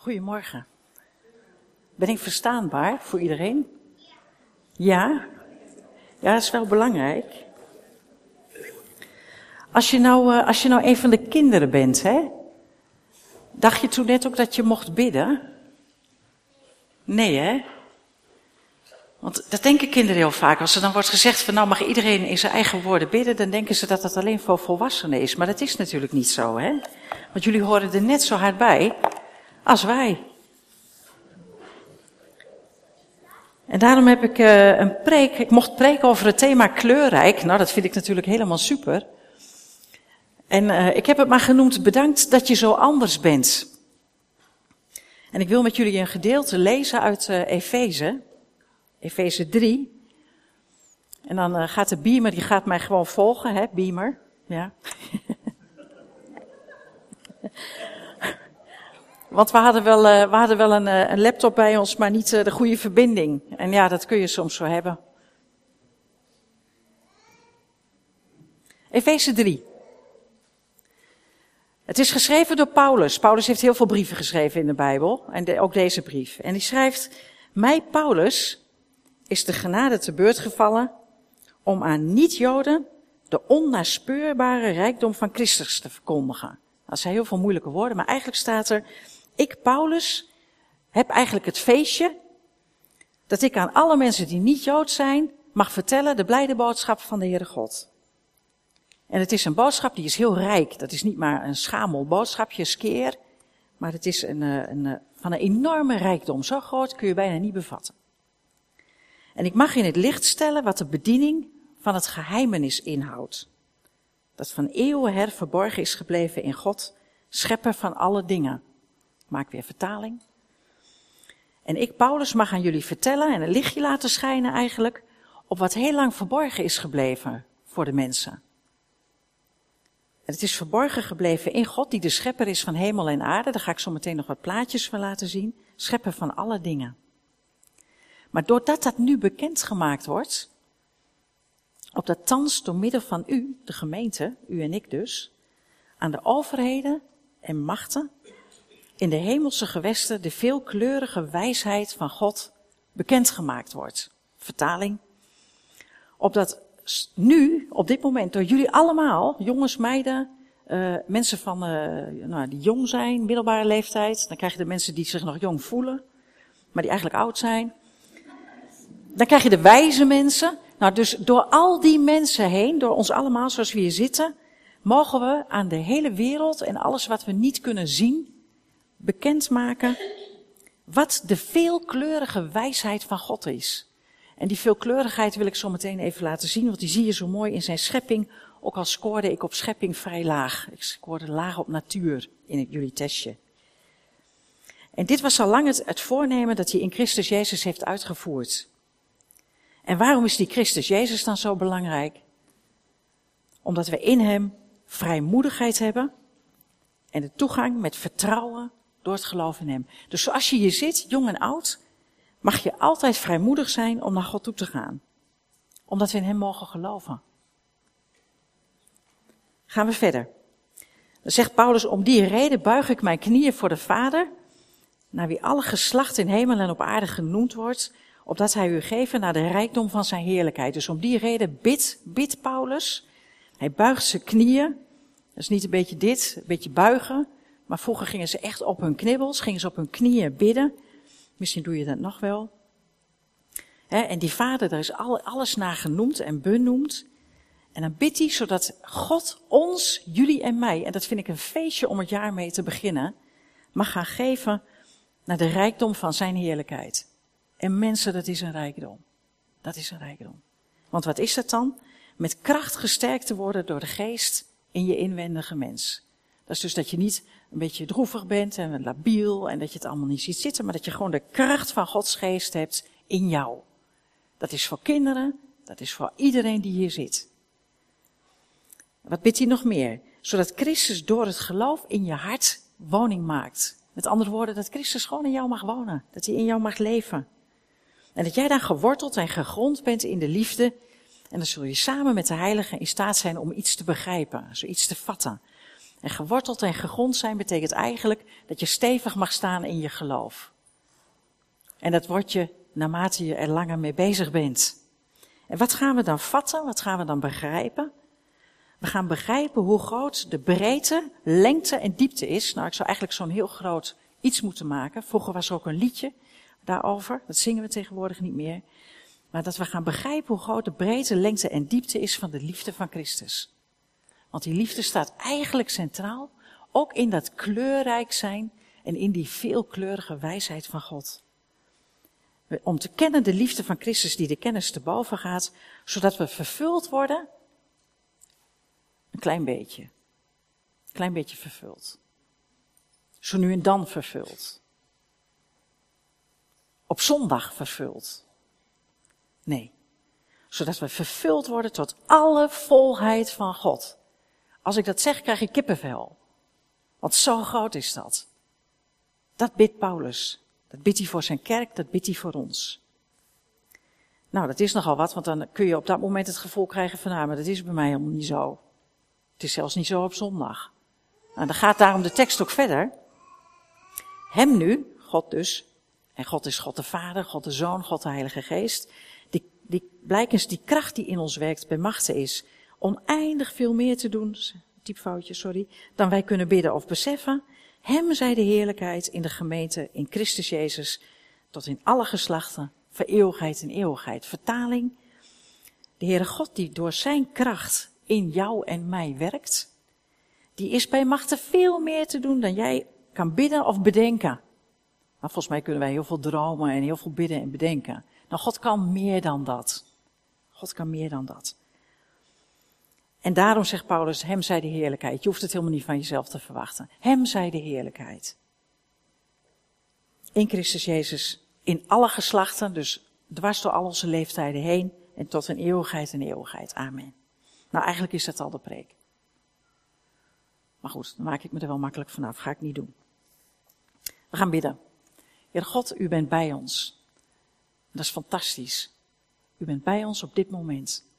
Goedemorgen. Ben ik verstaanbaar voor iedereen? Ja? Ja, dat is wel belangrijk. Als je nou, eh, als je nou een van de kinderen bent, hè? Dacht je toen net ook dat je mocht bidden? Nee, hè? Want dat denken kinderen heel vaak. Als er dan wordt gezegd van nou mag iedereen in zijn eigen woorden bidden, dan denken ze dat dat alleen voor volwassenen is. Maar dat is natuurlijk niet zo, hè? Want jullie horen er net zo hard bij als wij. En daarom heb ik uh, een preek, ik mocht preken over het thema kleurrijk. Nou, dat vind ik natuurlijk helemaal super. En uh, ik heb het maar genoemd, bedankt dat je zo anders bent. En ik wil met jullie een gedeelte lezen uit uh, Efeze, Efeze 3. En dan gaat de beamer, die gaat mij gewoon volgen, hè, beamer. Ja. Want we hadden wel, uh, we hadden wel een, uh, een, laptop bij ons, maar niet uh, de goede verbinding. En ja, dat kun je soms zo hebben. Efeze 3. Het is geschreven door Paulus. Paulus heeft heel veel brieven geschreven in de Bijbel. En ook deze brief. En die schrijft, mij Paulus is de genade te beurt gevallen om aan niet-Joden de onnaspeurbare rijkdom van Christus te verkondigen. Dat zijn heel veel moeilijke woorden, maar eigenlijk staat er, ik, Paulus, heb eigenlijk het feestje dat ik aan alle mensen die niet Jood zijn, mag vertellen de blijde boodschap van de Heere God. En het is een boodschap die is heel rijk. Dat is niet maar een schamel boodschapje, skeer, maar het is een, eh, een, eh, van een enorme rijkdom. Zo groot kun je bijna niet bevatten. En ik mag in het licht stellen wat de bediening van het geheimenis inhoudt. Dat van eeuwen her verborgen is gebleven in God, schepper van alle dingen maak weer vertaling. En ik, Paulus, mag aan jullie vertellen en een lichtje laten schijnen eigenlijk op wat heel lang verborgen is gebleven voor de mensen. En het is verborgen gebleven in God, die de schepper is van hemel en aarde. Daar ga ik zo meteen nog wat plaatjes van laten zien. Schepper van alle dingen. Maar doordat dat nu bekendgemaakt wordt, opdat thans door middel van u, de gemeente, u en ik dus, aan de overheden en machten in de hemelse gewesten de veelkleurige wijsheid van God bekendgemaakt wordt. Vertaling. Opdat nu, op dit moment, door jullie allemaal, jongens, meiden, uh, mensen van, uh, nou, die jong zijn, middelbare leeftijd, dan krijg je de mensen die zich nog jong voelen, maar die eigenlijk oud zijn. Dan krijg je de wijze mensen. Nou, dus door al die mensen heen, door ons allemaal zoals we hier zitten, mogen we aan de hele wereld en alles wat we niet kunnen zien, bekendmaken wat de veelkleurige wijsheid van God is. En die veelkleurigheid wil ik zo meteen even laten zien, want die zie je zo mooi in zijn schepping. Ook al scoorde ik op schepping vrij laag. Ik scoorde laag op natuur in het jullie testje. En dit was al lang het, het voornemen dat hij in Christus Jezus heeft uitgevoerd. En waarom is die Christus Jezus dan zo belangrijk? Omdat we in hem vrijmoedigheid hebben en de toegang met vertrouwen door het geloof in Hem. Dus zoals je hier zit, jong en oud, mag je altijd vrijmoedig zijn om naar God toe te gaan. Omdat we in Hem mogen geloven. Gaan we verder. Dan zegt Paulus, om die reden buig ik mijn knieën voor de Vader, naar wie alle geslacht in hemel en op aarde genoemd wordt, opdat hij u geven naar de rijkdom van zijn heerlijkheid. Dus om die reden bidt, bidt Paulus. Hij buigt zijn knieën. Dat is niet een beetje dit, een beetje buigen. Maar vroeger gingen ze echt op hun knibbels, gingen ze op hun knieën bidden. Misschien doe je dat nog wel. en die vader, daar is alles naar genoemd en benoemd. En dan bidt hij zodat God ons, jullie en mij, en dat vind ik een feestje om het jaar mee te beginnen, mag gaan geven naar de rijkdom van zijn heerlijkheid. En mensen, dat is een rijkdom. Dat is een rijkdom. Want wat is dat dan? Met kracht gesterkt te worden door de geest in je inwendige mens. Dat is dus dat je niet een beetje droevig bent en labiel en dat je het allemaal niet ziet zitten, maar dat je gewoon de kracht van Gods geest hebt in jou. Dat is voor kinderen, dat is voor iedereen die hier zit. Wat bidt hij nog meer? Zodat Christus door het geloof in je hart woning maakt. Met andere woorden, dat Christus gewoon in jou mag wonen. Dat hij in jou mag leven. En dat jij dan geworteld en gegrond bent in de liefde. En dan zul je samen met de Heilige in staat zijn om iets te begrijpen, zoiets te vatten. En geworteld en gegrond zijn betekent eigenlijk dat je stevig mag staan in je geloof. En dat wordt je naarmate je er langer mee bezig bent. En wat gaan we dan vatten? Wat gaan we dan begrijpen? We gaan begrijpen hoe groot de breedte, lengte en diepte is. Nou, ik zou eigenlijk zo'n heel groot iets moeten maken. Vroeger was er ook een liedje daarover. Dat zingen we tegenwoordig niet meer. Maar dat we gaan begrijpen hoe groot de breedte, lengte en diepte is van de liefde van Christus. Want die liefde staat eigenlijk centraal, ook in dat kleurrijk zijn en in die veelkleurige wijsheid van God. Om te kennen de liefde van Christus die de kennis te boven gaat, zodat we vervuld worden, een klein beetje, klein beetje vervuld. Zo nu en dan vervuld. Op zondag vervuld. Nee. Zodat we vervuld worden tot alle volheid van God. Als ik dat zeg, krijg ik kippenvel. Want zo groot is dat. Dat bidt Paulus. Dat bidt hij voor zijn kerk, dat bidt hij voor ons. Nou, dat is nogal wat, want dan kun je op dat moment het gevoel krijgen van, nou, maar dat is bij mij helemaal niet zo. Het is zelfs niet zo op zondag. Nou, dan gaat daarom de tekst ook verder. Hem nu, God dus, en God is God de Vader, God de Zoon, God de Heilige Geest, die, die blijkens die kracht die in ons werkt bij machten is, oneindig veel meer te doen, typfoutje, sorry, dan wij kunnen bidden of beseffen. Hem zij de heerlijkheid in de gemeente in Christus Jezus tot in alle geslachten, voor eeuwigheid en eeuwigheid. Vertaling. De Heere God die door zijn kracht in jou en mij werkt, die is bij machten veel meer te doen dan jij kan bidden of bedenken. Maar volgens mij kunnen wij heel veel dromen en heel veel bidden en bedenken. Nou, God kan meer dan dat. God kan meer dan dat. En daarom zegt Paulus, hem zij de heerlijkheid. Je hoeft het helemaal niet van jezelf te verwachten. Hem zij de heerlijkheid. In Christus Jezus, in alle geslachten, dus dwars door al onze leeftijden heen en tot een eeuwigheid en eeuwigheid. Amen. Nou, eigenlijk is dat al de preek. Maar goed, dan maak ik me er wel makkelijk vanaf. Ga ik niet doen. We gaan bidden. Heer God, u bent bij ons. Dat is fantastisch. U bent bij ons op dit moment.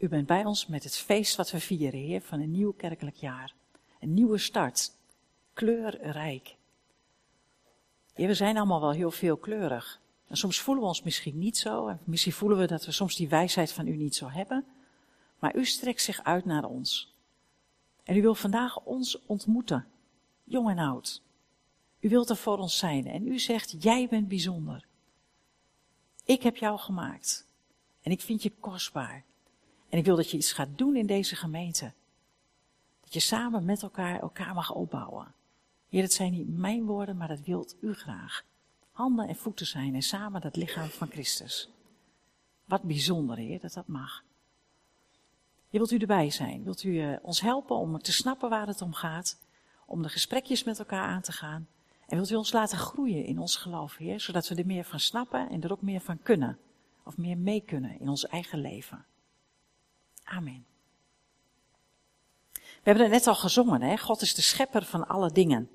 U bent bij ons met het feest wat we vieren, Heer, van een nieuw kerkelijk jaar. Een nieuwe start. Kleurrijk. We zijn allemaal wel heel veelkleurig. En soms voelen we ons misschien niet zo. En misschien voelen we dat we soms die wijsheid van u niet zo hebben. Maar u strekt zich uit naar ons. En u wil vandaag ons ontmoeten. Jong en oud. U wilt er voor ons zijn. En u zegt, jij bent bijzonder. Ik heb jou gemaakt. En ik vind je kostbaar. En ik wil dat je iets gaat doen in deze gemeente. Dat je samen met elkaar elkaar mag opbouwen. Heer, het zijn niet mijn woorden, maar dat wilt u graag. Handen en voeten zijn en samen dat lichaam van Christus. Wat bijzonder, Heer, dat dat mag. Je wilt u erbij zijn. Wilt u uh, ons helpen om te snappen waar het om gaat. Om de gesprekjes met elkaar aan te gaan. En wilt u ons laten groeien in ons geloof, Heer. Zodat we er meer van snappen en er ook meer van kunnen. Of meer mee kunnen in ons eigen leven. Amen. We hebben het net al gezongen, hè? God is de schepper van alle dingen.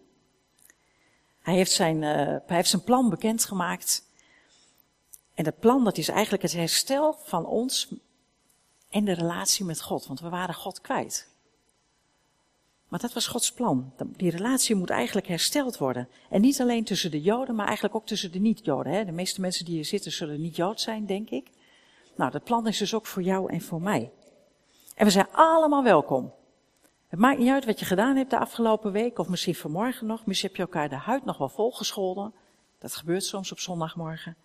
Hij heeft zijn, uh, hij heeft zijn plan bekendgemaakt. En dat plan, dat is eigenlijk het herstel van ons en de relatie met God. Want we waren God kwijt. Maar dat was Gods plan. Die relatie moet eigenlijk hersteld worden. En niet alleen tussen de Joden, maar eigenlijk ook tussen de niet-Joden. De meeste mensen die hier zitten zullen niet Jood zijn, denk ik. Nou, dat plan is dus ook voor jou en voor mij. En we zijn allemaal welkom. Het maakt niet uit wat je gedaan hebt de afgelopen week, of misschien vanmorgen nog. Misschien heb je elkaar de huid nog wel volgescholden. Dat gebeurt soms op zondagmorgen.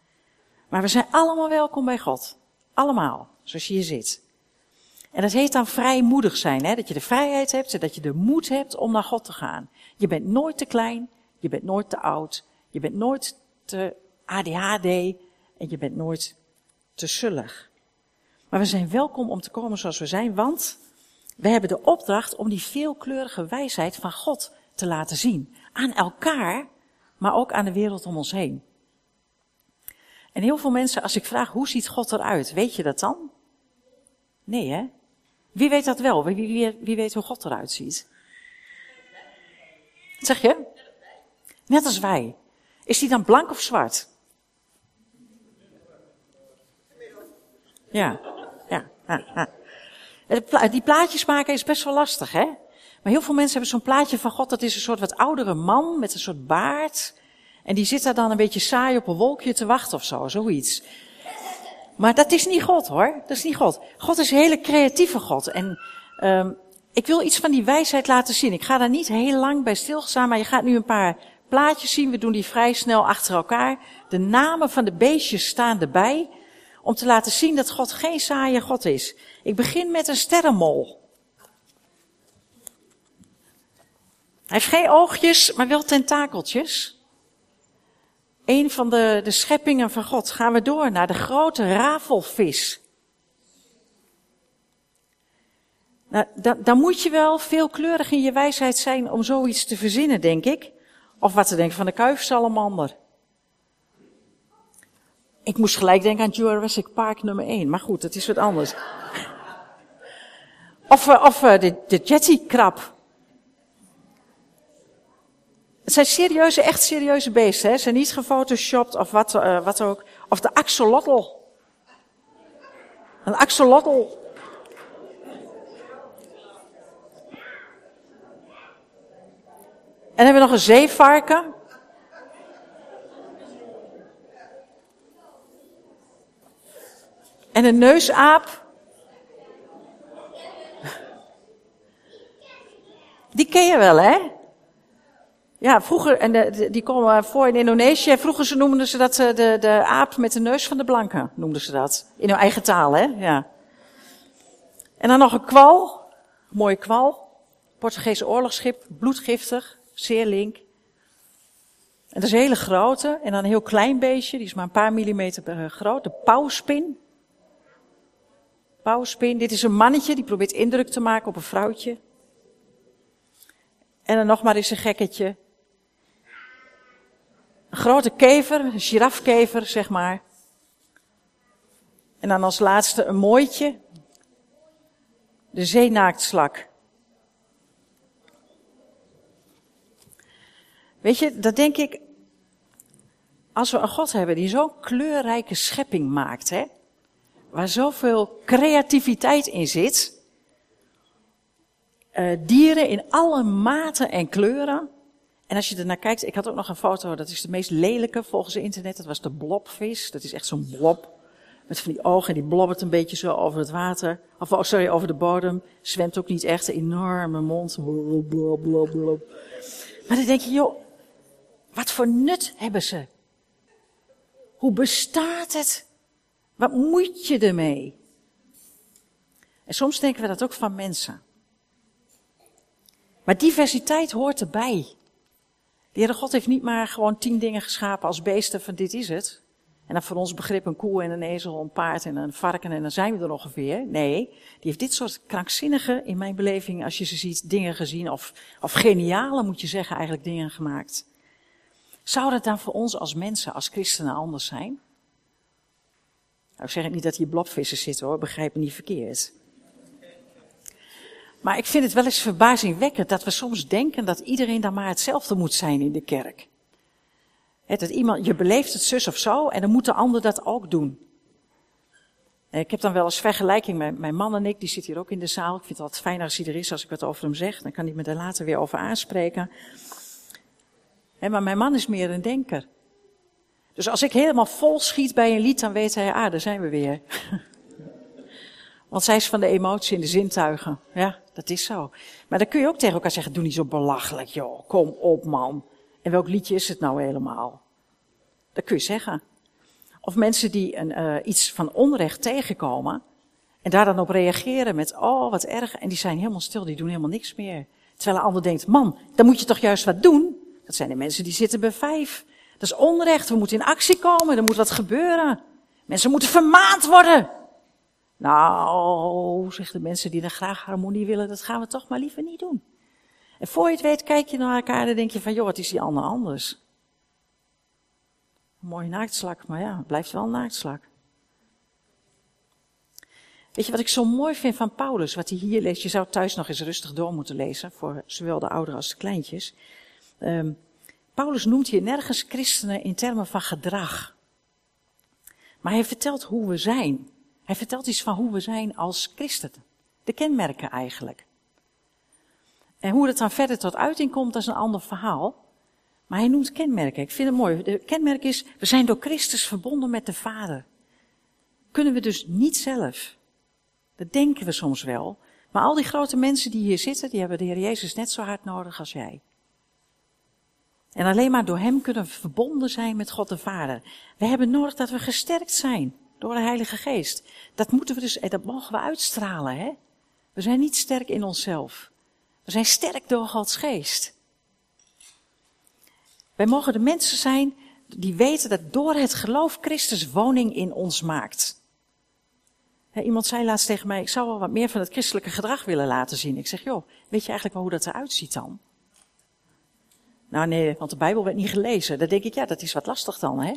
Maar we zijn allemaal welkom bij God. Allemaal, zoals je hier zit. En dat heet dan vrijmoedig zijn, hè? dat je de vrijheid hebt en dat je de moed hebt om naar God te gaan. Je bent nooit te klein, je bent nooit te oud, je bent nooit te ADHD en je bent nooit te zullig. Maar we zijn welkom om te komen zoals we zijn, want we hebben de opdracht om die veelkleurige wijsheid van God te laten zien. Aan elkaar, maar ook aan de wereld om ons heen. En heel veel mensen, als ik vraag hoe ziet God eruit, weet je dat dan? Nee, hè? Wie weet dat wel? Wie, wie, weet hoe God eruit ziet? Zeg je? Net als wij. Is die dan blank of zwart? Ja. Die plaatjes maken is best wel lastig, hè? Maar heel veel mensen hebben zo'n plaatje van God, dat is een soort wat oudere man met een soort baard. En die zit daar dan een beetje saai op een wolkje te wachten of zo, zoiets. Maar dat is niet God hoor, dat is niet God. God is een hele creatieve God. En um, ik wil iets van die wijsheid laten zien. Ik ga daar niet heel lang bij stilstaan, maar je gaat nu een paar plaatjes zien. We doen die vrij snel achter elkaar. De namen van de beestjes staan erbij. Om te laten zien dat God geen saaie God is. Ik begin met een sterrenmol. Hij heeft geen oogjes, maar wel tentakeltjes. Een van de, de scheppingen van God. Gaan we door naar de grote rafelvis. Nou, dan, moet je wel veelkleurig in je wijsheid zijn om zoiets te verzinnen, denk ik. Of wat te denken van de kuifsalamander. Ik moest gelijk denken aan Jurassic Park nummer 1, maar goed, dat is wat anders. Of, eh, of eh, de, de jetty-krab. Het zijn serieuze, echt serieuze beesten. Hè? Ze zijn niet gefotoshopt of wat, uh, wat ook. Of de axolotl. Een axolotl. En hebben we nog een zeevarken. En een neusaap. Die ken je wel, hè? Ja, vroeger, en die komen voor in Indonesië. Vroeger ze noemden ze dat eh, de, de aap met de neus van de blanken, noemden ze dat. In hun eigen taal, hè? Ja. En dan nog een kwal. mooie kwal. Portugese oorlogsschip, bloedgiftig, zeer link. En dat is een hele grote. En dan een heel klein beestje, die is maar een paar millimeter eh, groot. De pauwspin. Pauwspin. Dit is een mannetje, die probeert indruk te maken op een vrouwtje. En dan nog maar eens een gekketje. Een grote kever, een girafkever, zeg maar. En dan als laatste een mooitje. De zeenaaktslak. Weet je, dat denk ik, als we een God hebben die zo'n kleurrijke schepping maakt, hè, waar zoveel creativiteit in zit, uh, dieren in alle maten en kleuren, en als je er naar kijkt, ik had ook nog een foto, dat is de meest lelijke volgens het internet. Dat was de blobvis. Dat is echt zo'n blob. Met van die ogen en die blobbert een beetje zo over het water. Of, oh, sorry, over de bodem. Zwemt ook niet echt, een enorme mond. Blob, blob, blob, Maar dan denk je, joh, wat voor nut hebben ze? Hoe bestaat het? Wat moet je ermee? En soms denken we dat ook van mensen. Maar diversiteit hoort erbij. De Heere God heeft niet maar gewoon tien dingen geschapen als beesten van dit is het. En dan voor ons begrip een koe en een ezel, een paard en een varken en dan zijn we er ongeveer. Nee, die heeft dit soort krankzinnige, in mijn beleving, als je ze ziet, dingen gezien. Of, of geniale, moet je zeggen, eigenlijk dingen gemaakt. Zou dat dan voor ons als mensen, als christenen anders zijn? Nou, ik zeg niet dat hier blokvissen zitten hoor, begrijp me niet verkeerd. Maar ik vind het wel eens verbazingwekkend dat we soms denken dat iedereen dan maar hetzelfde moet zijn in de kerk. dat iemand, je beleeft het zus of zo en dan moet de ander dat ook doen. Ik heb dan wel eens vergelijking met mijn man en ik, die zit hier ook in de zaal. Ik vind het altijd fijner als hij er is als ik wat over hem zeg. Dan kan hij me daar later weer over aanspreken. maar mijn man is meer een denker. Dus als ik helemaal vol schiet bij een lied, dan weet hij, ah, daar zijn we weer. Want zij is van de emotie en de zintuigen. Ja, dat is zo. Maar dan kun je ook tegen elkaar zeggen, doe niet zo belachelijk, joh. Kom op, man. En welk liedje is het nou helemaal? Dat kun je zeggen. Of mensen die een, uh, iets van onrecht tegenkomen. En daar dan op reageren met, oh, wat erg. En die zijn helemaal stil, die doen helemaal niks meer. Terwijl een ander denkt, man, dan moet je toch juist wat doen? Dat zijn de mensen die zitten bij vijf. Dat is onrecht, we moeten in actie komen, er moet wat gebeuren. Mensen moeten vermaand worden. Nou, zeggen de mensen die dan graag harmonie willen, dat gaan we toch maar liever niet doen. En voor je het weet, kijk je naar elkaar en denk je van, joh, wat is die ander anders? Mooie naaktslak, maar ja, het blijft wel een naaktslak. Weet je wat ik zo mooi vind van Paulus, wat hij hier leest? Je zou thuis nog eens rustig door moeten lezen, voor zowel de ouderen als de kleintjes. Um, Paulus noemt hier nergens christenen in termen van gedrag. Maar hij vertelt hoe we zijn. Hij vertelt iets van hoe we zijn als christenen. De kenmerken eigenlijk. En hoe dat dan verder tot uiting komt, dat is een ander verhaal. Maar hij noemt kenmerken. Ik vind het mooi. De kenmerk is, we zijn door Christus verbonden met de Vader. Kunnen we dus niet zelf. Dat denken we soms wel. Maar al die grote mensen die hier zitten, die hebben de Heer Jezus net zo hard nodig als jij. En alleen maar door Hem kunnen verbonden zijn met God de Vader. We hebben nodig dat we gesterkt zijn door de Heilige Geest. Dat moeten we dus, dat mogen we uitstralen, hè. We zijn niet sterk in onszelf. We zijn sterk door Gods Geest. Wij mogen de mensen zijn die weten dat door het geloof Christus woning in ons maakt. iemand zei laatst tegen mij, ik zou wel wat meer van het christelijke gedrag willen laten zien. Ik zeg, joh, weet je eigenlijk wel hoe dat eruit ziet dan? Nou nee, want de Bijbel werd niet gelezen. Dan denk ik, ja, dat is wat lastig dan, hè?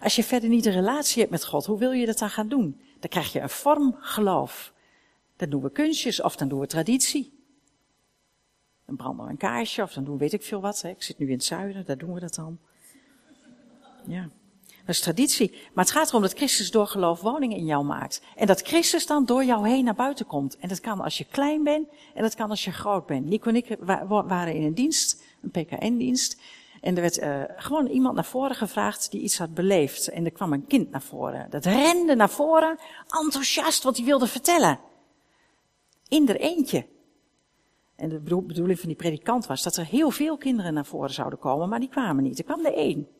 Als je verder niet een relatie hebt met God, hoe wil je dat dan gaan doen? Dan krijg je een vorm geloof. Dan doen we kunstjes of dan doen we traditie. Dan branden we een kaarsje of dan doen we weet ik veel wat. Hè? Ik zit nu in het zuiden, daar doen we dat dan. Ja, dat is traditie. Maar het gaat erom dat Christus door geloof woning in jou maakt. En dat Christus dan door jou heen naar buiten komt. En dat kan als je klein bent en dat kan als je groot bent. Nico en ik waren in een dienst, een PKN-dienst. En er werd uh, gewoon iemand naar voren gevraagd die iets had beleefd. En er kwam een kind naar voren. Dat rende naar voren, enthousiast wat hij wilde vertellen. In er eentje. En de bedoeling van die predikant was dat er heel veel kinderen naar voren zouden komen, maar die kwamen niet. Er kwam er één.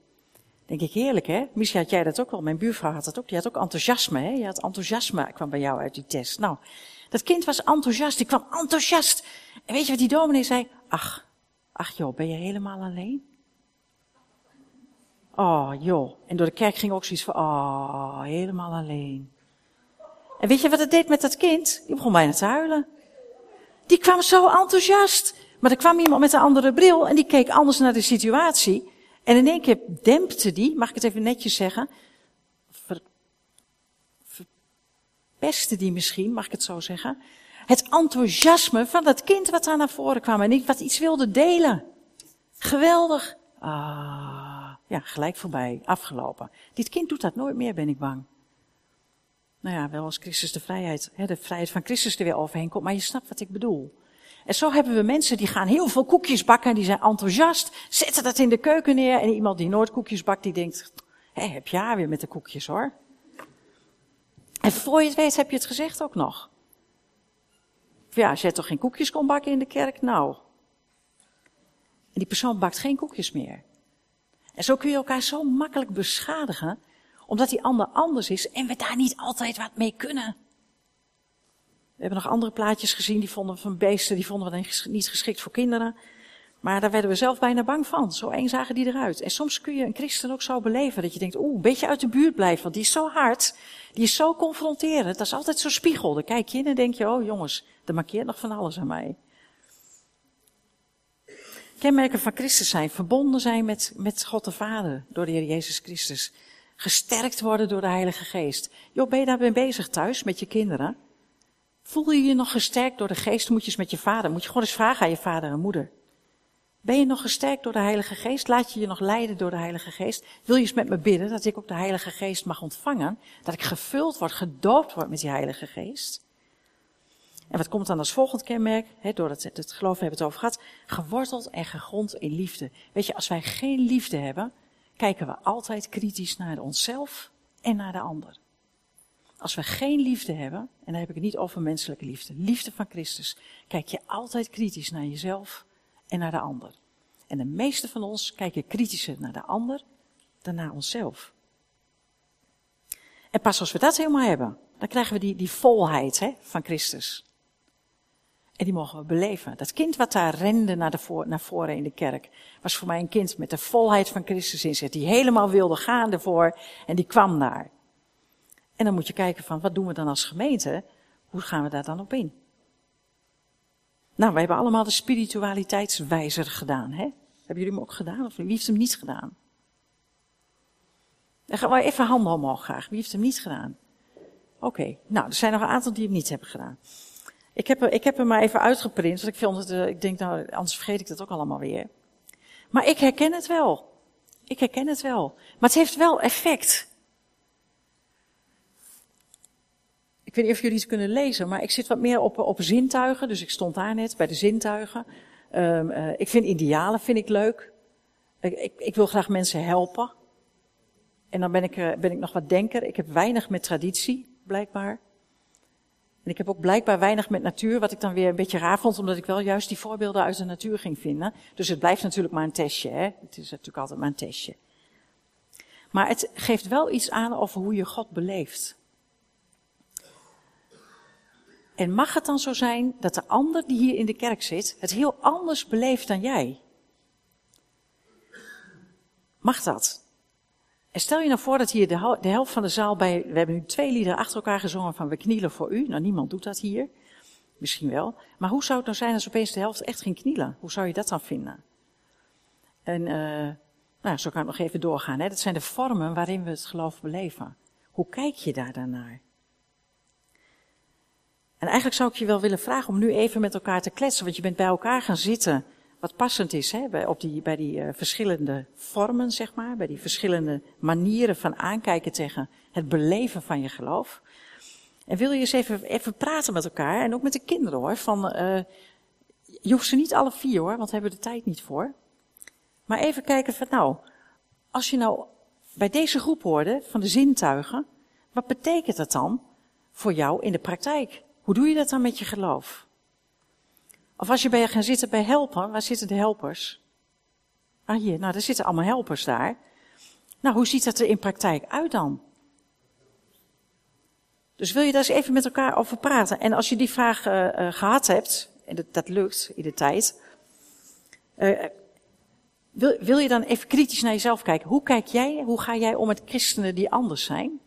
Denk ik heerlijk, hè? Misschien had jij dat ook wel. Mijn buurvrouw had dat ook. Die had ook enthousiasme, hè? Je had enthousiasme, kwam bij jou uit die test. Nou, dat kind was enthousiast. Die kwam enthousiast. En weet je wat die dominee zei? Ach, ach joh, ben je helemaal alleen? Oh joh. En door de kerk ging ook zoiets van, oh, helemaal alleen. En weet je wat het deed met dat kind? Die begon bijna te huilen. Die kwam zo enthousiast. Maar er kwam iemand met een andere bril en die keek anders naar de situatie. En in één keer dempte die, mag ik het even netjes zeggen, ver, verpestte die misschien, mag ik het zo zeggen, het enthousiasme van dat kind wat daar naar voren kwam en wat iets wilde delen. Geweldig. Ah, ja, gelijk voorbij, afgelopen. Dit kind doet dat nooit meer, ben ik bang. Nou ja, wel als Christus de vrijheid, hè, de vrijheid van Christus er weer overheen komt, maar je snapt wat ik bedoel. En zo hebben we mensen die gaan heel veel koekjes bakken, die zijn enthousiast, zetten dat in de keuken neer en iemand die nooit koekjes bakt, die denkt, hé, heb je haar weer met de koekjes hoor. En voor je het weet heb je het gezegd ook nog. Ja, als jij toch geen koekjes kon bakken in de kerk, nou. En die persoon bakt geen koekjes meer. En zo kun je elkaar zo makkelijk beschadigen omdat die ander anders is en we daar niet altijd wat mee kunnen. We hebben nog andere plaatjes gezien, die vonden we van beesten, die vonden we niet geschikt voor kinderen. Maar daar werden we zelf bijna bang van. Zo eng zagen die eruit. En soms kun je een christen ook zo beleven dat je denkt, oeh, een beetje uit de buurt blijven, want die is zo hard, die is zo confronterend, dat is altijd zo spiegel. Dan kijk je in en denk je, oh jongens, er markeert nog van alles aan mij. Kenmerken van Christus zijn, verbonden zijn met, met God de Vader, door de Heer Jezus Christus gesterkt worden door de Heilige Geest. Joh, ben je daarmee bezig thuis met je kinderen? Voel je je nog gesterkt door de Geest? Moet je eens met je vader, moet je gewoon eens vragen aan je vader en moeder. Ben je nog gesterkt door de Heilige Geest? Laat je je nog leiden door de Heilige Geest? Wil je eens met me bidden dat ik ook de Heilige Geest mag ontvangen? Dat ik gevuld word, gedoopt word met die Heilige Geest? En wat komt dan als volgend kenmerk? He, door het, het geloof hebben we het over gehad. Geworteld en gegrond in liefde. Weet je, als wij geen liefde hebben, kijken we altijd kritisch naar onszelf en naar de ander. Als we geen liefde hebben, en dan heb ik het niet over menselijke liefde, liefde van Christus, kijk je altijd kritisch naar jezelf en naar de ander. En de meeste van ons kijken kritischer naar de ander dan naar onszelf. En pas als we dat helemaal hebben, dan krijgen we die, die volheid hè, van Christus. En die mogen we beleven. Dat kind wat daar rende naar, de voor, naar voren in de kerk, was voor mij een kind met de volheid van Christus in zich. Die helemaal wilde gaan ervoor en die kwam daar. En dan moet je kijken van, wat doen we dan als gemeente? Hoe gaan we daar dan op in? Nou, wij hebben allemaal de spiritualiteitswijzer gedaan, hè? Hebben jullie hem ook gedaan? Of wie heeft hem niet gedaan? Dan gaan we even handen omhoog graag. Wie heeft hem niet gedaan? Oké, nou, er zijn nog een aantal die hem niet hebben gedaan. Ik heb, ik heb hem maar even uitgeprint, want ik, vond het, uh, ik denk, nou, anders vergeet ik dat ook allemaal weer. Maar ik herken het wel. Ik herken het wel. Maar het heeft wel effect. Weet niet of jullie het kunnen lezen, maar ik zit wat meer op, op zintuigen. Dus ik stond daar net bij de zintuigen. Um, uh, ik vind idealen vind ik leuk. Ik, ik, ik, wil graag mensen helpen. En dan ben ik, uh, ben ik nog wat denker. Ik heb weinig met traditie, blijkbaar. En ik heb ook blijkbaar weinig met natuur, wat ik dan weer een beetje raar vond, omdat ik wel juist die voorbeelden uit de natuur ging vinden. Dus het blijft natuurlijk maar een testje, hè. Het is natuurlijk altijd maar een testje. Maar het geeft wel iets aan over hoe je God beleeft. En mag het dan zo zijn dat de ander die hier in de kerk zit, het heel anders beleeft dan jij? Mag dat? En stel je nou voor dat hier de, helft van de zaal bij, we hebben nu twee liederen achter elkaar gezongen van we knielen voor u. Nou, niemand doet dat hier. Misschien wel. Maar hoe zou het nou zijn als opeens de helft echt ging knielen? Hoe zou je dat dan vinden? En, uh, nou, zo kan ik nog even doorgaan. Hè. Dat zijn de vormen waarin we het geloof beleven. Hoe kijk je daar dan naar? En eigenlijk zou ik je wel willen vragen om nu even met elkaar te kletsen, want je bent bij elkaar gaan zitten, wat passend is hè, bij, op die, bij die uh, verschillende vormen, zeg maar, bij die verschillende manieren van aankijken tegen het beleven van je geloof. En wil je eens even, even praten met elkaar, en ook met de kinderen hoor, van, uh, je hoeft ze niet alle vier hoor, want we hebben de tijd niet voor. Maar even kijken van nou, als je nou bij deze groep hoorde van de zintuigen, wat betekent dat dan voor jou in de praktijk? Hoe doe je dat dan met je geloof? Of als je bij je gaan zitten bij helpen, waar zitten de helpers? Ah hier, nou daar zitten allemaal helpers daar. Nou, hoe ziet dat er in praktijk uit dan? Dus wil je daar eens even met elkaar over praten? En als je die vraag uh, uh, gehad hebt, en dat, dat, lukt in de tijd, uh, wil, wil je dan even kritisch naar jezelf kijken? Hoe kijk jij, hoe ga jij om met christenen die anders zijn?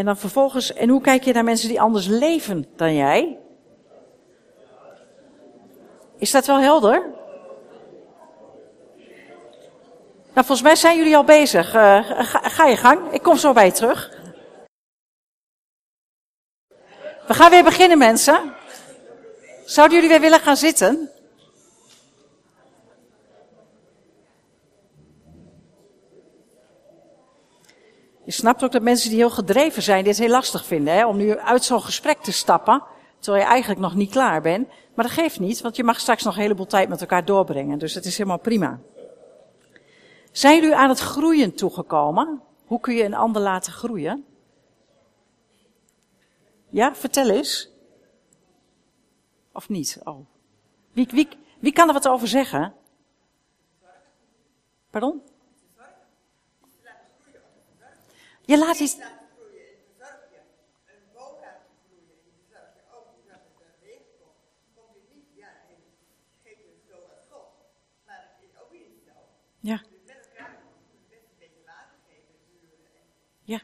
En dan vervolgens, en hoe kijk je naar mensen die anders leven dan jij? Is dat wel helder? Nou, volgens mij zijn jullie al bezig. Ga, ga, je gang. Ik kom zo bij je terug. We gaan weer beginnen, mensen. Zouden jullie weer willen gaan zitten? Je snapt ook dat mensen die heel gedreven zijn dit heel lastig vinden, hè? om nu uit zo'n gesprek te stappen, terwijl je eigenlijk nog niet klaar bent. Maar dat geeft niet, want je mag straks nog een heleboel tijd met elkaar doorbrengen, dus dat is helemaal prima. Zijn jullie aan het groeien toegekomen? Hoe kun je een ander laten groeien? Ja, vertel eens. Of niet? Oh. Wie, wie, wie kan er wat over zeggen? Pardon? Je laat iets. Ja. Ja.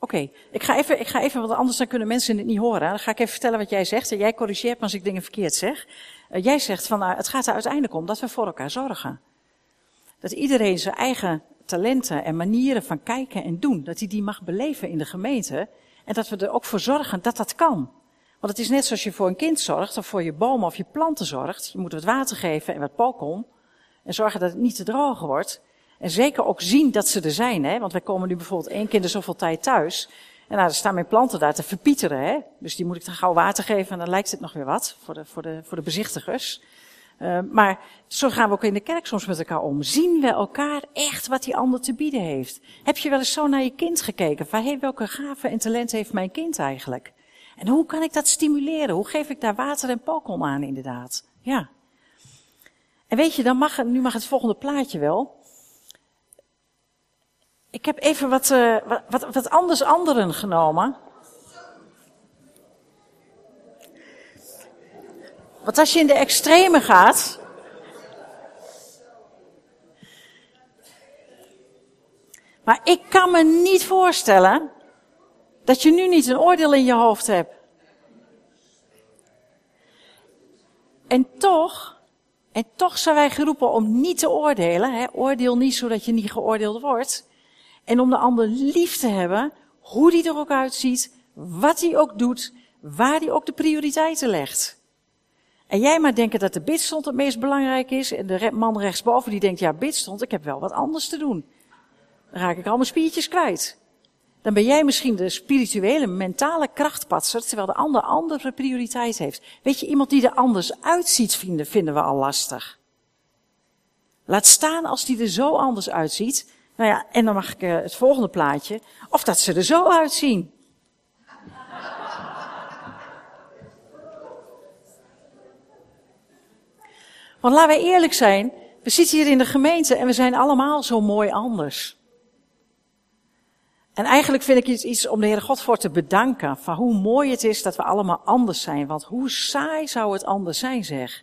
Oké, okay. ik, ga even, ik ga even wat anders, dan kunnen mensen het niet horen. Dan ga ik even vertellen wat jij zegt. En jij corrigeert me als ik dingen verkeerd zeg. Uh, jij zegt van, uh, het gaat er uiteindelijk om dat we voor elkaar zorgen. Dat iedereen zijn eigen talenten en manieren van kijken en doen, dat hij die mag beleven in de gemeente. En dat we er ook voor zorgen dat dat kan. Want het is net zoals je voor een kind zorgt, of voor je bomen of je planten zorgt. Je moet wat water geven en wat pokom. En zorgen dat het niet te droog wordt. En zeker ook zien dat ze er zijn, hè. Want wij komen nu bijvoorbeeld één keer in zoveel tijd thuis. En nou, er staan mijn planten daar te verpieteren, hè. Dus die moet ik dan gauw water geven en dan lijkt het nog weer wat voor de, voor de, voor de bezichtigers. Uh, maar zo gaan we ook in de kerk soms met elkaar om. Zien we elkaar echt wat die ander te bieden heeft? Heb je wel eens zo naar je kind gekeken? Van, hey, welke gaven en talent heeft mijn kind eigenlijk? En hoe kan ik dat stimuleren? Hoe geef ik daar water en pokom aan inderdaad? Ja. En weet je, dan mag, nu mag het volgende plaatje wel. Ik heb even wat, uh, wat, wat anders anderen genomen. Want als je in de extreme gaat. Maar ik kan me niet voorstellen dat je nu niet een oordeel in je hoofd hebt. En toch, en toch zijn wij geroepen om niet te oordelen. Hè? Oordeel niet zodat je niet geoordeeld wordt. En om de ander lief te hebben, hoe die er ook uitziet, wat hij ook doet, waar hij ook de prioriteiten legt. En jij maar denken dat de bidstond het meest belangrijk is. En de man rechtsboven die denkt, ja bidstond, ik heb wel wat anders te doen. Dan raak ik al mijn spiertjes kwijt. dan ben jij misschien de spirituele, mentale krachtpatser, terwijl de ander andere prioriteit heeft. Weet je, iemand die er anders uitziet vinden, vinden we al lastig. Laat staan als die er zo anders uitziet. Nou ja, en dan mag ik uh, het volgende plaatje. Of dat ze er zo uitzien. Want laten wij eerlijk zijn, we zitten hier in de gemeente en we zijn allemaal zo mooi anders. En eigenlijk vind ik iets, iets om de Heere God voor te bedanken. Van hoe mooi het is dat we allemaal anders zijn. Want hoe saai zou het anders zijn, zeg.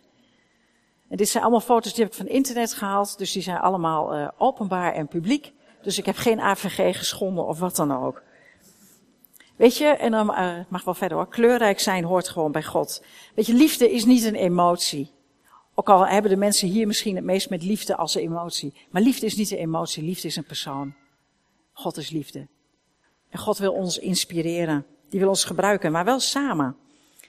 En dit zijn allemaal foto's die heb ik van internet gehaald. Dus die zijn allemaal uh, openbaar en publiek. Dus ik heb geen AVG geschonden of wat dan ook. Weet je, en dan uh, mag wel verder hoor. Kleurrijk zijn hoort gewoon bij God. Weet je, liefde is niet een emotie. Ook al hebben de mensen hier misschien het meest met liefde als emotie. Maar liefde is niet een emotie, liefde is een persoon. God is liefde. En God wil ons inspireren. Die wil ons gebruiken, maar wel samen.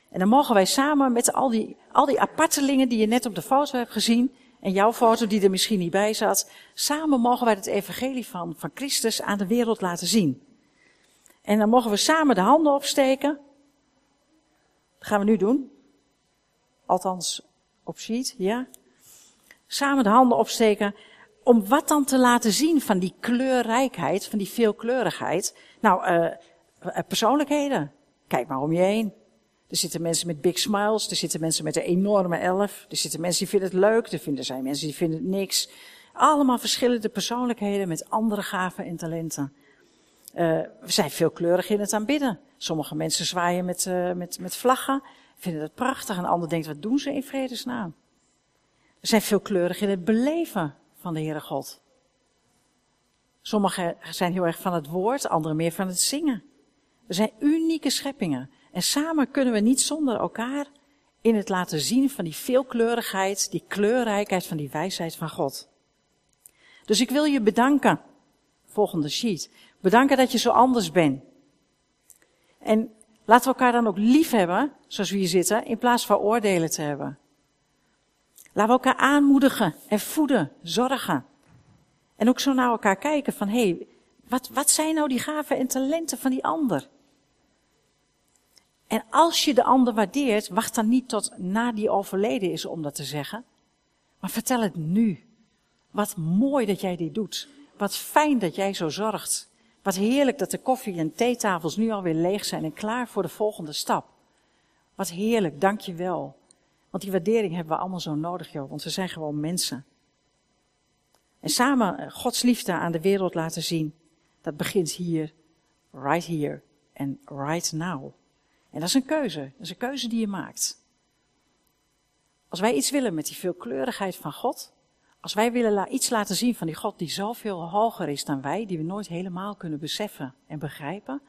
En dan mogen wij samen met al die, al die apartelingen die je net op de foto hebt gezien. En jouw foto die er misschien niet bij zat. Samen mogen wij het evangelie van, van Christus aan de wereld laten zien. En dan mogen we samen de handen opsteken. Dat gaan we nu doen. Althans, op sheet, ja. Samen de handen opsteken. Om wat dan te laten zien van die kleurrijkheid, van die veelkleurigheid. Nou, uh, persoonlijkheden. Kijk maar om je heen. Er zitten mensen met big smiles, er zitten mensen met een enorme elf, er zitten mensen die vinden het leuk, er vinden, zijn mensen die vinden het niks. Allemaal verschillende persoonlijkheden met andere gaven en talenten. Uh, we zijn veelkleurig in het aanbidden. Sommige mensen zwaaien met, met, met vlaggen vinden dat prachtig. En de ander denkt, wat doen ze in vredesnaam? We zijn veelkleurig in het beleven van de Heere God. Sommigen zijn heel erg van het woord, anderen meer van het zingen. We zijn unieke scheppingen. En samen kunnen we niet zonder elkaar in het laten zien van die veelkleurigheid, die kleurrijkheid van die wijsheid van God. Dus ik wil je bedanken. Volgende sheet. Bedanken dat je zo anders bent. En Laten we elkaar dan ook lief hebben, zoals we hier zitten, in plaats van oordelen te hebben. Laten we elkaar aanmoedigen en voeden, zorgen. En ook zo naar elkaar kijken van, hé, hey, wat, wat zijn nou die gaven en talenten van die ander? En als je de ander waardeert, wacht dan niet tot na die overleden is om dat te zeggen. Maar vertel het nu. Wat mooi dat jij dit doet. Wat fijn dat jij zo zorgt. Wat heerlijk dat de koffie- en theetafels nu alweer leeg zijn en klaar voor de volgende stap. Wat heerlijk, dank je wel. Want die waardering hebben we allemaal zo nodig, joh, want we zijn gewoon mensen. En samen eh, Gods liefde aan de wereld laten zien, dat begint hier, right here en right now. En dat is een keuze, dat is een keuze die je maakt. Als wij iets willen met die veelkleurigheid van God, als wij willen iets laten zien van die God die zoveel hoger is dan wij, die we nooit helemaal kunnen beseffen en begrijpen,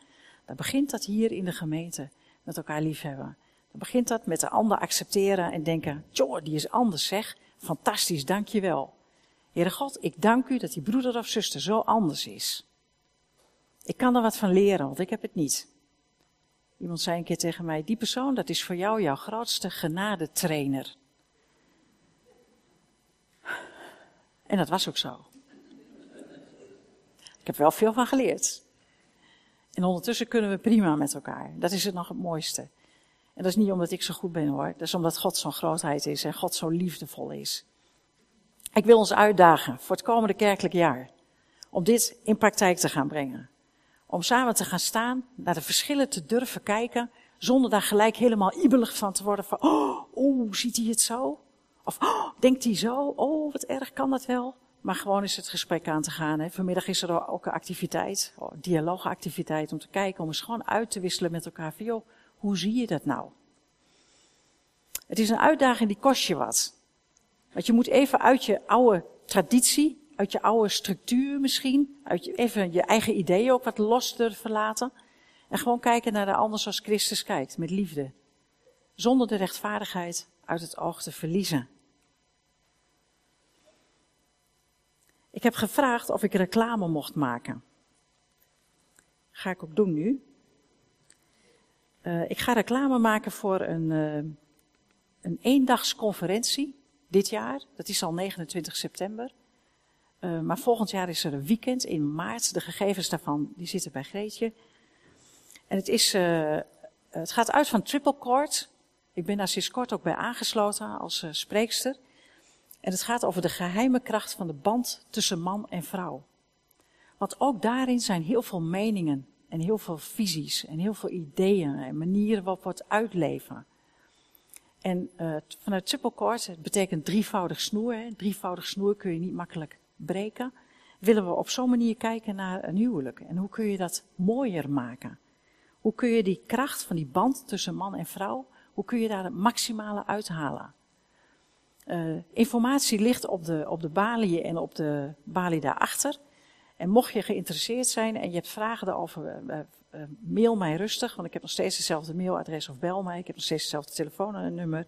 dan begint dat hier in de gemeente met elkaar liefhebben. Dan begint dat met de ander accepteren en denken, joh, die is anders zeg, fantastisch, dank je wel. Heere God, ik dank u dat die broeder of zuster zo anders is. Ik kan er wat van leren, want ik heb het niet. Iemand zei een keer tegen mij, die persoon, dat is voor jou jouw grootste genadetrainer. En dat was ook zo. Ik heb wel veel van geleerd. En ondertussen kunnen we prima met elkaar. Dat is het nog het mooiste. En dat is niet omdat ik zo goed ben hoor. Dat is omdat God zo'n grootheid is en God zo liefdevol is. Ik wil ons uitdagen voor het komende kerkelijk jaar. Om dit in praktijk te gaan brengen. Om samen te gaan staan, naar de verschillen te durven kijken. Zonder daar gelijk helemaal ibelig van te worden van, oh, oh ziet hij het zo? Of oh, denkt hij zo? Oh, wat erg kan dat wel? Maar gewoon is het gesprek aan te gaan. Hè. Vanmiddag is er ook een activiteit, oh, dialoogactiviteit, om te kijken, om eens gewoon uit te wisselen met elkaar. Van hoe zie je dat nou? Het is een uitdaging die kost je wat. Want je moet even uit je oude traditie, uit je oude structuur misschien, uit even je eigen ideeën ook wat los durven laten. En gewoon kijken naar de ander zoals Christus kijkt, met liefde. Zonder de rechtvaardigheid uit het oog te verliezen. Ik heb gevraagd of ik reclame mocht maken. Ga ik ook doen nu. Uh, ik ga reclame maken voor een, uh, een eendagsconferentie dit jaar. Dat is al 29 september. Uh, maar volgend jaar is er een weekend in maart. De gegevens daarvan die zitten bij Greetje. En het, is, het gaat uit van Triple Court. Ik ben daar sinds kort ook bij aangesloten als spreekster. En het gaat over de geheime kracht van de band tussen man en vrouw. Want ook daarin zijn heel veel meningen en heel veel visies en heel veel ideeën en manieren waarop we het uitleven. En uh, vanuit triple cord, het betekent drievoudig snoer, hè, drievoudig snoer kun je niet makkelijk breken, willen we op zo'n manier kijken naar een huwelijk. En hoe kun je dat mooier maken? Hoe kun je die kracht van die band tussen man en vrouw, hoe kun je daar het maximale uithalen? Uh, informatie ligt op de, op de balie en op de balie daarachter. En mocht je geïnteresseerd zijn en je hebt vragen daarover, uh, uh, mail mij rustig, want ik heb nog steeds hetzelfde mailadres of bel mij. Ik heb nog steeds hetzelfde telefoonnummer.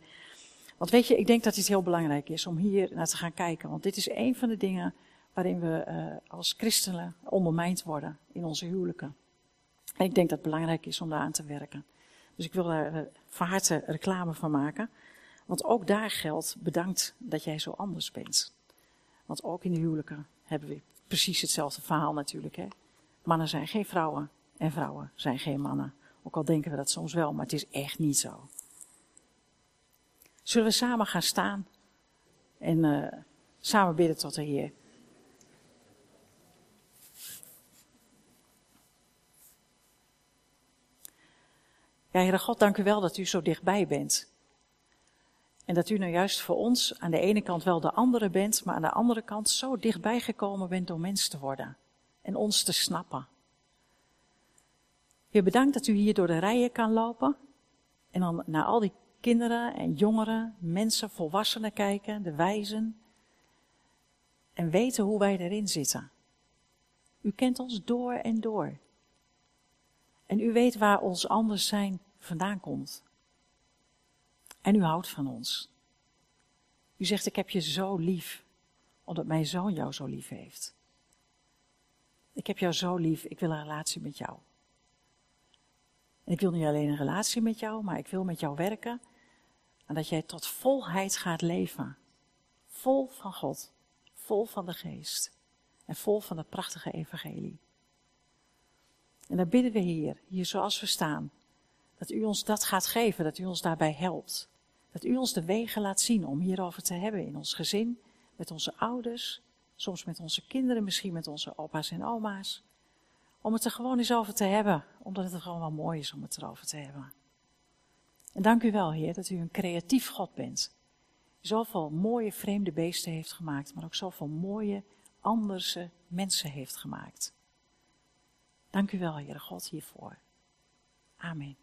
Want weet je, ik denk dat het heel belangrijk is om hier naar te gaan kijken. Want dit is een van de dingen waarin we als christenen ondermijnd worden in onze huwelijken. En ik denk dat het belangrijk is om daar aan te werken. Dus ik wil daar van harte reclame van maken. Want ook daar geldt, bedankt dat jij zo anders bent. Want ook in de huwelijken hebben we precies hetzelfde verhaal natuurlijk. Hè? Mannen zijn geen vrouwen en vrouwen zijn geen mannen. Ook al denken we dat soms wel, maar het is echt niet zo. Zullen we samen gaan staan en uh, samen bidden tot de Heer? Ja, Heere God, dank u wel dat u zo dichtbij bent. En dat u nou juist voor ons aan de ene kant wel de andere bent, maar aan de andere kant zo dichtbij gekomen bent om mens te worden en ons te snappen. Heer, bedankt dat u hier door de rijen kan lopen en dan naar al die kinderen en jongeren, mensen, volwassenen kijken, de wijzen, en weten hoe wij erin zitten. U kent ons door en door. En u weet waar ons anders zijn vandaan komt. En u houdt van ons. U zegt, ik heb je zo lief, omdat mijn zoon jou zo lief heeft. Ik heb jou zo lief, ik wil een relatie met jou. En ik wil niet alleen een relatie met jou, maar ik wil met jou werken. En dat jij tot volheid gaat leven. Vol van God, vol van de geest. En vol van het prachtige evangelie. En daar bidden we hier, hier zoals we staan. Dat u ons dat gaat geven, dat u ons daarbij helpt. Dat u ons de wegen laat zien om hierover te hebben in ons gezin, met onze ouders, soms met onze kinderen, misschien met onze opa's en oma's. Om het er gewoon eens over te hebben, omdat het er gewoon wel mooi is om het erover te hebben. En dank u wel, Heer, dat u een creatief God bent. Zoveel mooie vreemde beesten heeft gemaakt, maar ook zoveel mooie anderse mensen heeft gemaakt. Dank u wel, Heere God, hiervoor. Amen.